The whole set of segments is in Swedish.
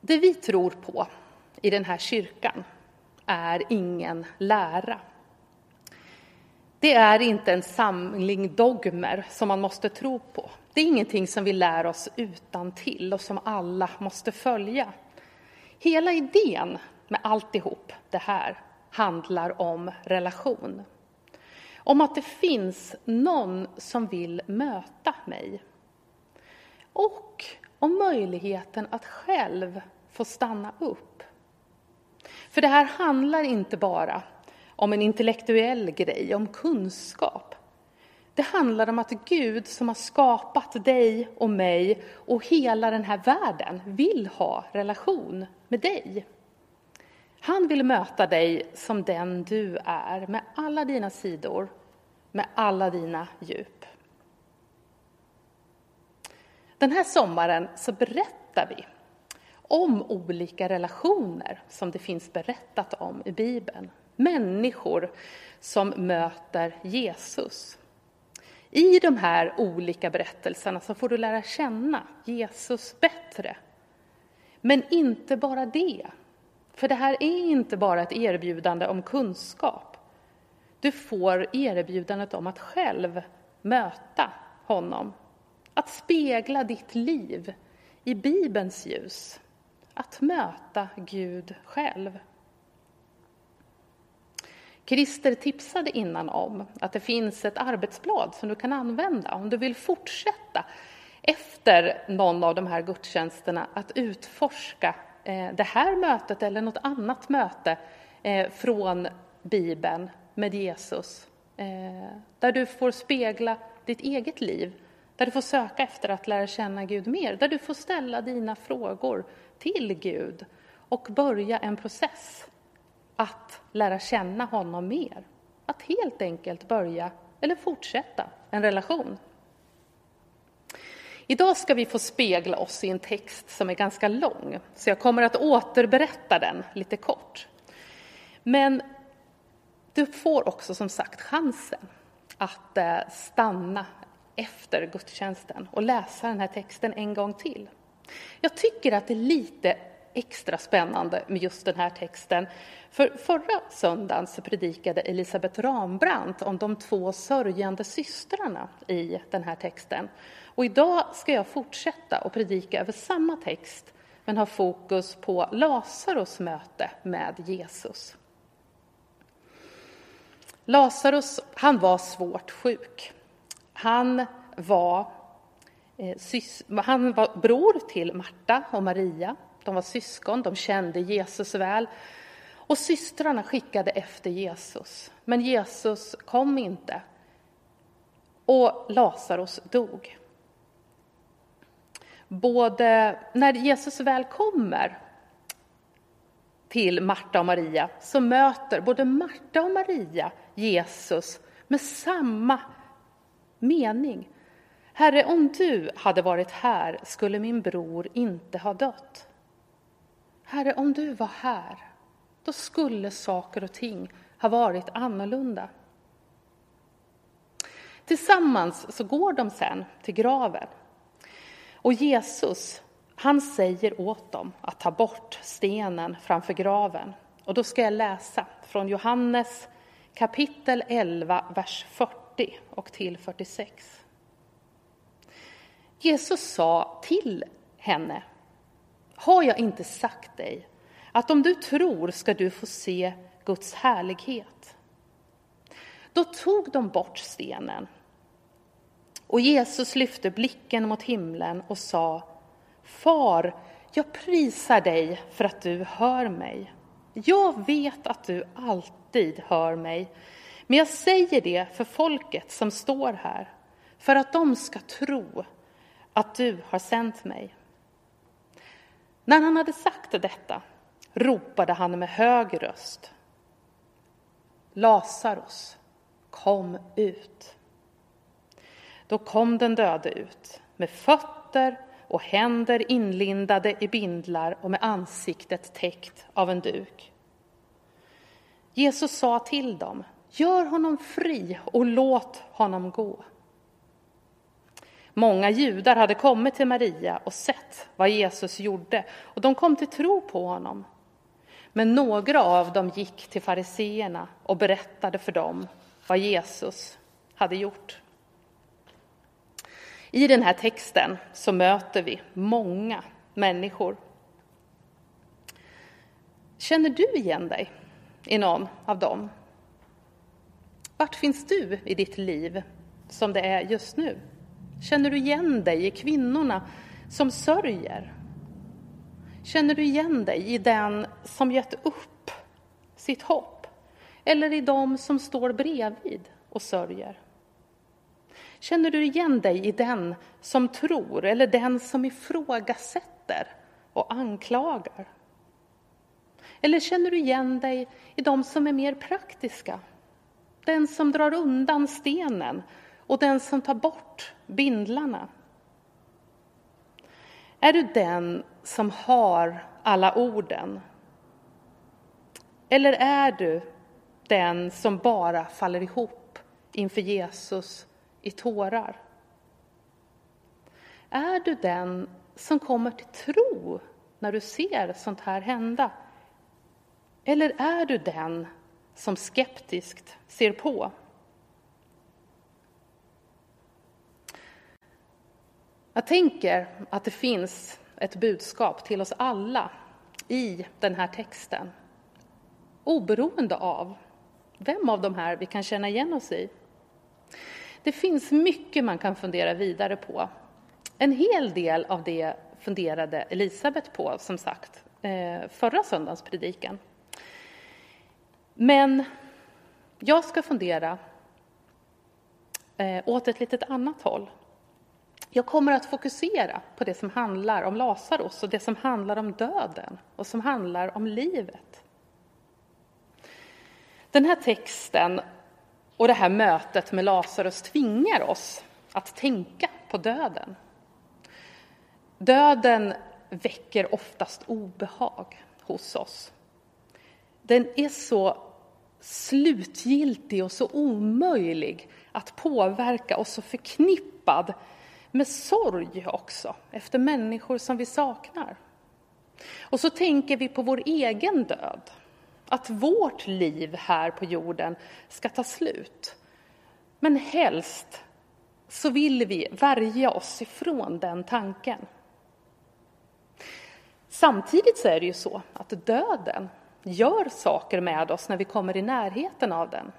Det vi tror på i den här kyrkan är ingen lära. Det är inte en samling dogmer som man måste tro på. Det är ingenting som vi lär oss utan till och som alla måste följa. Hela idén med alltihop det här handlar om relation. Om att det finns någon som vill möta mig. Och om möjligheten att själv få stanna upp. För det här handlar inte bara om en intellektuell grej, om kunskap. Det handlar om att Gud som har skapat dig och mig och hela den här världen vill ha relation med dig. Han vill möta dig som den du är, med alla dina sidor, med alla dina djup. Den här sommaren så berättar vi om olika relationer som det finns berättat om i Bibeln. Människor som möter Jesus. I de här olika berättelserna så får du lära känna Jesus bättre. Men inte bara det. För det här är inte bara ett erbjudande om kunskap. Du får erbjudandet om att själv möta honom. Att spegla ditt liv i Bibelns ljus. Att möta Gud själv. Christer tipsade innan om att det finns ett arbetsblad som du kan använda om du vill fortsätta efter någon av de här gudstjänsterna att utforska eh, det här mötet eller något annat möte eh, från Bibeln med Jesus. Eh, där du får spegla ditt eget liv, där du får söka efter att lära känna Gud mer, där du får ställa dina frågor till Gud och börja en process att lära känna honom mer. Att helt enkelt börja, eller fortsätta, en relation. Idag ska vi få spegla oss i en text som är ganska lång, så jag kommer att återberätta den lite kort. Men du får också som sagt chansen att eh, stanna efter gudstjänsten och läsa den här texten en gång till. Jag tycker att det är lite extra spännande med just den här texten. För förra söndagen så predikade Elisabeth Rambrandt om de två sörjande systrarna i den här texten. Och idag ska jag fortsätta och predika över samma text men ha fokus på Lazarus möte med Jesus. Lazarus, han var svårt sjuk. Han var, eh, han var bror till Marta och Maria de var syskon, de kände Jesus väl. Och systrarna skickade efter Jesus, men Jesus kom inte. Och Lazarus dog. Både när Jesus väl kommer till Marta och Maria så möter både Marta och Maria Jesus med samma mening. Herre, om du hade varit här skulle min bror inte ha dött. Herre, om du var här, då skulle saker och ting ha varit annorlunda. Tillsammans så går de sen till graven. Och Jesus, han säger åt dem att ta bort stenen framför graven. Och då ska jag läsa från Johannes kapitel 11, vers 40 och till 46. Jesus sa till henne, har jag inte sagt dig att om du tror ska du få se Guds härlighet? Då tog de bort stenen. Och Jesus lyfte blicken mot himlen och sa Far, jag prisar dig för att du hör mig. Jag vet att du alltid hör mig, men jag säger det för folket som står här, för att de ska tro att du har sänt mig. När han hade sagt detta ropade han med hög röst. Lazarus, kom ut. Då kom den döde ut med fötter och händer inlindade i bindlar och med ansiktet täckt av en duk. Jesus sa till dem, gör honom fri och låt honom gå. Många judar hade kommit till Maria och sett vad Jesus gjorde och de kom till tro på honom. Men några av dem gick till fariseerna och berättade för dem vad Jesus hade gjort. I den här texten så möter vi många människor. Känner du igen dig i någon av dem? Vart finns du i ditt liv som det är just nu? Känner du igen dig i kvinnorna som sörjer? Känner du igen dig i den som gett upp sitt hopp? Eller i dem som står bredvid och sörjer? Känner du igen dig i den som tror eller den som ifrågasätter och anklagar? Eller känner du igen dig i de som är mer praktiska? Den som drar undan stenen och den som tar bort bindlarna. Är du den som har alla orden? Eller är du den som bara faller ihop inför Jesus i tårar? Är du den som kommer till tro när du ser sånt här hända? Eller är du den som skeptiskt ser på? Jag tänker att det finns ett budskap till oss alla i den här texten. Oberoende av vem av de här vi kan känna igen oss i. Det finns mycket man kan fundera vidare på. En hel del av det funderade Elisabet på, som sagt, eh, förra söndagens predikan. Men jag ska fundera eh, åt ett litet annat håll. Jag kommer att fokusera på det som handlar om Lazarus och det som handlar om döden och som handlar om livet. Den här texten och det här mötet med Lazarus tvingar oss att tänka på döden. Döden väcker oftast obehag hos oss. Den är så slutgiltig och så omöjlig att påverka och så förknippad med sorg också, efter människor som vi saknar. Och så tänker vi på vår egen död, att vårt liv här på jorden ska ta slut. Men helst så vill vi värja oss ifrån den tanken. Samtidigt så är det ju så att döden gör saker med oss när vi kommer i närheten av den.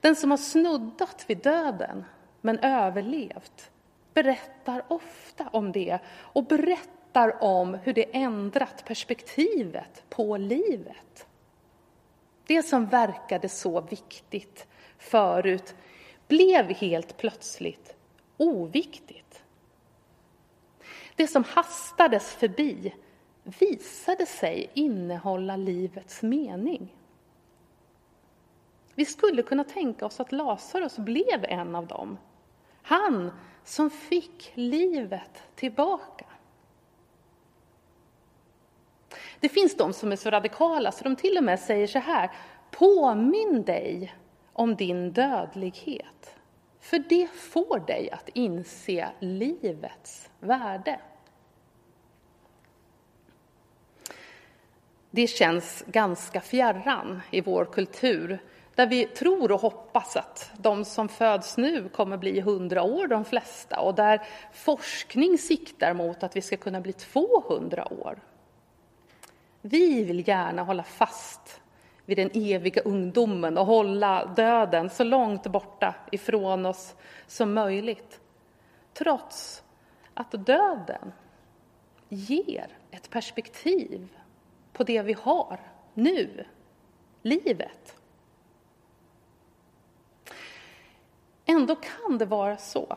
Den som har snuddat vid döden men överlevt berättar ofta om det och berättar om hur det ändrat perspektivet på livet. Det som verkade så viktigt förut blev helt plötsligt oviktigt. Det som hastades förbi visade sig innehålla livets mening. Vi skulle kunna tänka oss att Lazarus blev en av dem. Han som fick livet tillbaka. Det finns de som är så radikala så de till och med säger så här, påminn dig om din dödlighet, för det får dig att inse livets värde. Det känns ganska fjärran i vår kultur där vi tror och hoppas att de som föds nu kommer bli hundra år, de flesta, och där forskning siktar mot att vi ska kunna bli 200 år. Vi vill gärna hålla fast vid den eviga ungdomen och hålla döden så långt borta ifrån oss som möjligt. Trots att döden ger ett perspektiv på det vi har nu, livet. Ändå kan det vara så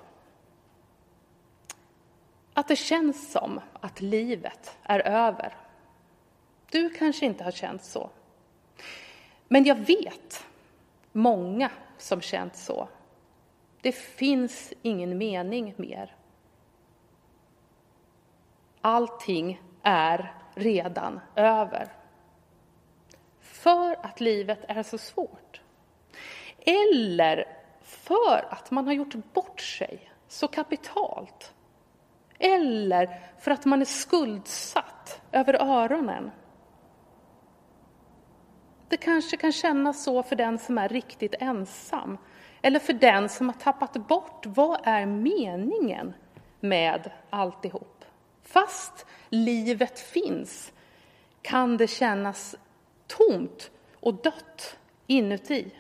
att det känns som att livet är över. Du kanske inte har känt så. Men jag vet många som känt så. Det finns ingen mening mer. Allting är redan över. För att livet är så svårt. Eller för att man har gjort bort sig så kapitalt. Eller för att man är skuldsatt över öronen. Det kanske kan kännas så för den som är riktigt ensam. Eller för den som har tappat bort vad är meningen med alltihop. Fast livet finns kan det kännas tomt och dött inuti.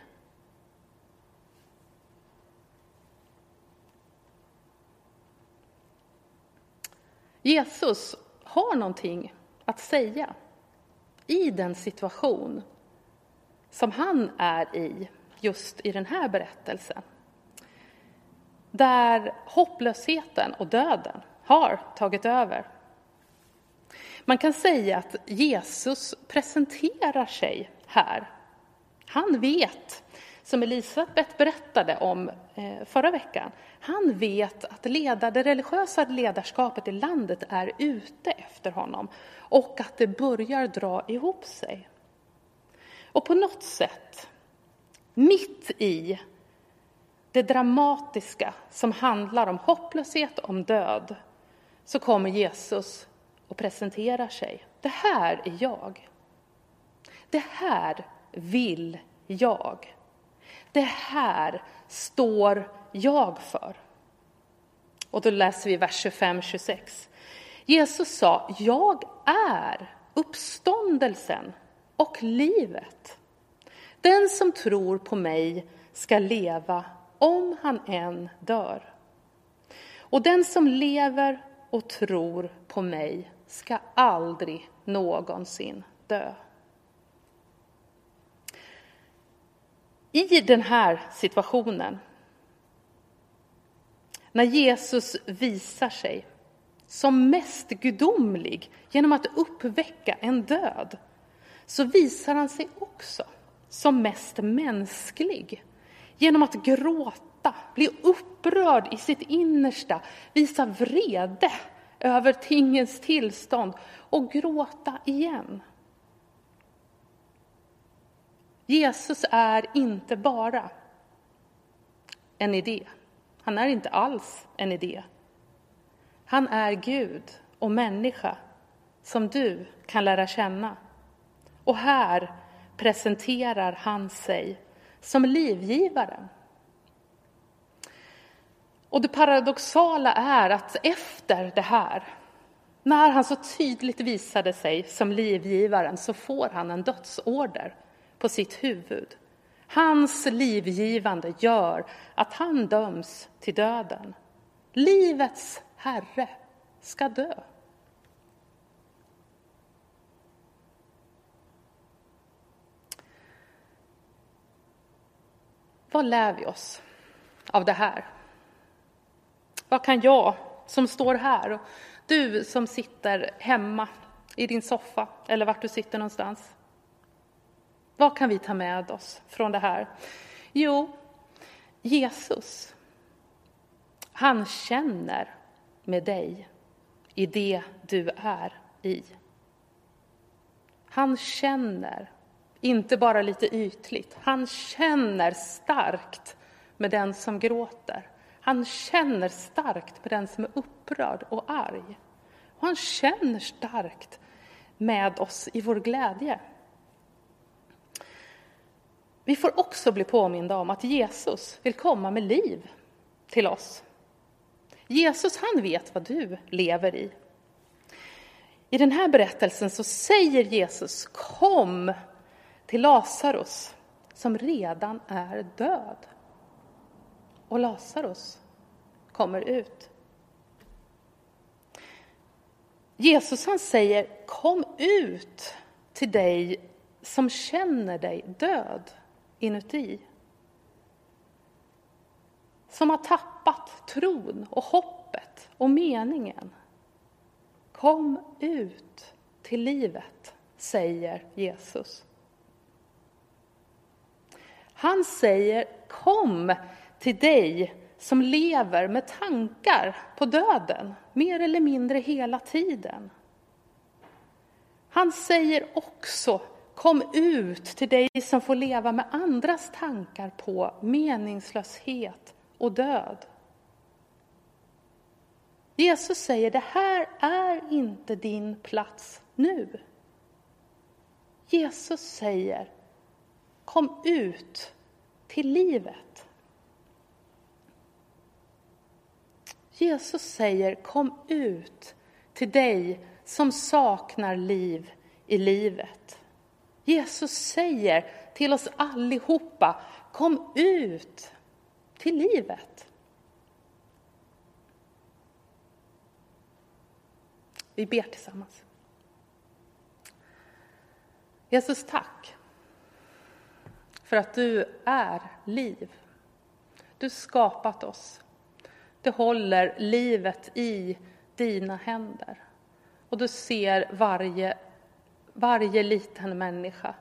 Jesus har någonting att säga i den situation som han är i just i den här berättelsen. Där hopplösheten och döden har tagit över. Man kan säga att Jesus presenterar sig här. Han vet, som Elisabet berättade om eh, förra veckan, han vet att leda, det religiösa ledarskapet i landet är ute efter honom och att det börjar dra ihop sig. Och på något sätt, mitt i det dramatiska som handlar om hopplöshet, om död, så kommer Jesus och presenterar sig. Det här är jag. Det här vill jag. Det här står jag för. Och då läser vi vers 25-26. Jesus sa, jag är uppståndelsen och livet. Den som tror på mig ska leva om han än dör. Och den som lever och tror på mig ska aldrig någonsin dö. I den här situationen, när Jesus visar sig som mest gudomlig genom att uppväcka en död, så visar han sig också som mest mänsklig genom att gråta, bli upprörd i sitt innersta, visa vrede över tingens tillstånd och gråta igen. Jesus är inte bara en idé. Han är inte alls en idé. Han är Gud och människa som du kan lära känna. Och här presenterar han sig som livgivaren. Och det paradoxala är att efter det här, när han så tydligt visade sig som livgivaren, så får han en dödsorder på sitt huvud. Hans livgivande gör att han döms till döden. Livets Herre ska dö. Vad lär vi oss av det här? Vad kan jag som står här och du som sitter hemma i din soffa eller vart du sitter någonstans. Vad kan vi ta med oss från det här? Jo, Jesus, han känner med dig i det du är i. Han känner inte bara lite ytligt. Han känner starkt med den som gråter. Han känner starkt med den som är upprörd och arg. Och han känner starkt med oss i vår glädje. Vi får också bli påminda om att Jesus vill komma med liv till oss. Jesus, han vet vad du lever i. I den här berättelsen så säger Jesus kom till Lazarus som redan är död. Och Lazarus kommer ut. Jesus han säger kom ut till dig som känner dig död inuti. Som har tappat tron och hoppet och meningen. Kom ut till livet, säger Jesus. Han säger kom till dig som lever med tankar på döden, mer eller mindre hela tiden. Han säger också kom ut till dig som får leva med andras tankar på meningslöshet och död. Jesus säger, det här är inte din plats nu. Jesus säger, kom ut till livet. Jesus säger, kom ut till dig som saknar liv i livet. Jesus säger till oss allihopa, kom ut till livet. Vi ber tillsammans. Jesus, tack för att du är liv. Du skapat oss. Du håller livet i dina händer. Och du ser varje, varje liten människa.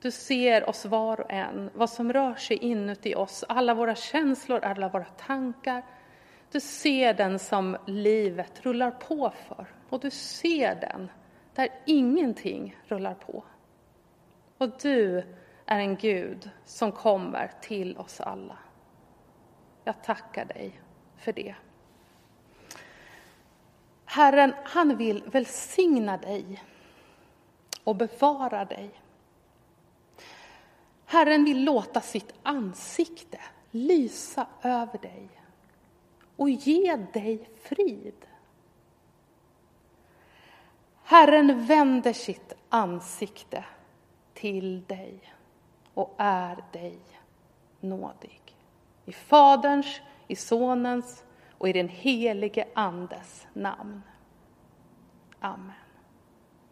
Du ser oss var och en, vad som rör sig inuti oss, alla våra känslor, alla våra tankar. Du ser den som livet rullar på för och du ser den där ingenting rullar på. Och du är en Gud som kommer till oss alla. Jag tackar dig för det. Herren, han vill välsigna dig och bevara dig. Herren vill låta sitt ansikte lysa över dig och ge dig frid. Herren vänder sitt ansikte till dig och är dig nådig. I Faderns, i Sonens och i den helige Andes namn. Amen.